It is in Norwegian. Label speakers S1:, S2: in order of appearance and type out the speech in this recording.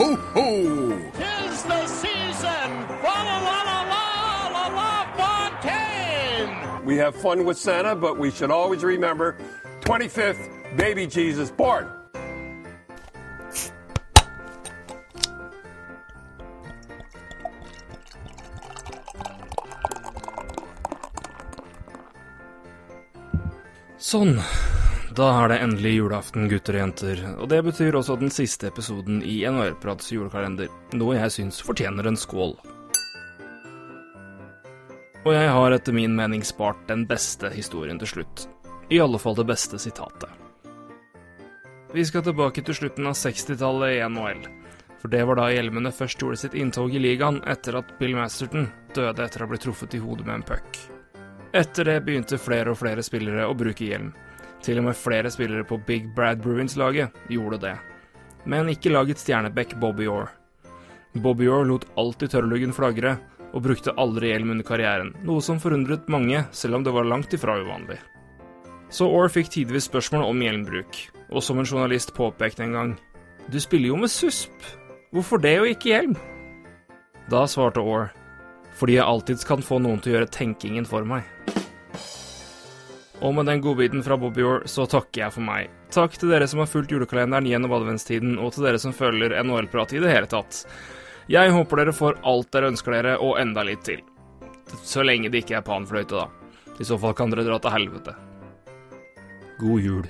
S1: ho, ho!
S2: Tis the season! Fa la la la la la la Fontaine!
S1: We have fun with Santa, but we should always remember 25th, baby Jesus born.
S3: Sånn. Da er det endelig julaften, gutter og jenter, og det betyr også den siste episoden i NHL-prats julekalender, noe jeg syns fortjener en skål. Og jeg har etter min mening spart den beste historien til slutt. I alle fall det beste sitatet. Vi skal tilbake til slutten av 60-tallet i NHL, for det var da hjelmene først gjorde sitt inntog i ligaen etter at Bill Masterton døde etter å ha blitt truffet i hodet med en puck. Etter det begynte flere og flere spillere å bruke hjelm. Til og med flere spillere på Big Brad Bruins-laget gjorde det. Men ikke laget stjerneback Bobby Orr. Bobby Orr lot alltid tørrluggen flagre, og brukte aldri hjelm under karrieren, noe som forundret mange, selv om det var langt ifra uvanlig. Så Orr fikk tidvis spørsmål om hjelmbruk, og som en journalist påpekte en gang, du spiller jo med susp, hvorfor det og ikke hjelm? Da svarte Orr, fordi jeg alltids kan få noen til å gjøre tenkingen for meg. Og med den godbiten fra Bobby Orr, så takker jeg for meg. Takk til dere som har fulgt julekalenderen gjennom adventstiden, og til dere som følger NHL-prat i det hele tatt. Jeg håper dere får alt dere ønsker dere, og enda litt til. Så lenge det ikke er panfløyte, da. I så fall kan dere dra til helvete. God jul.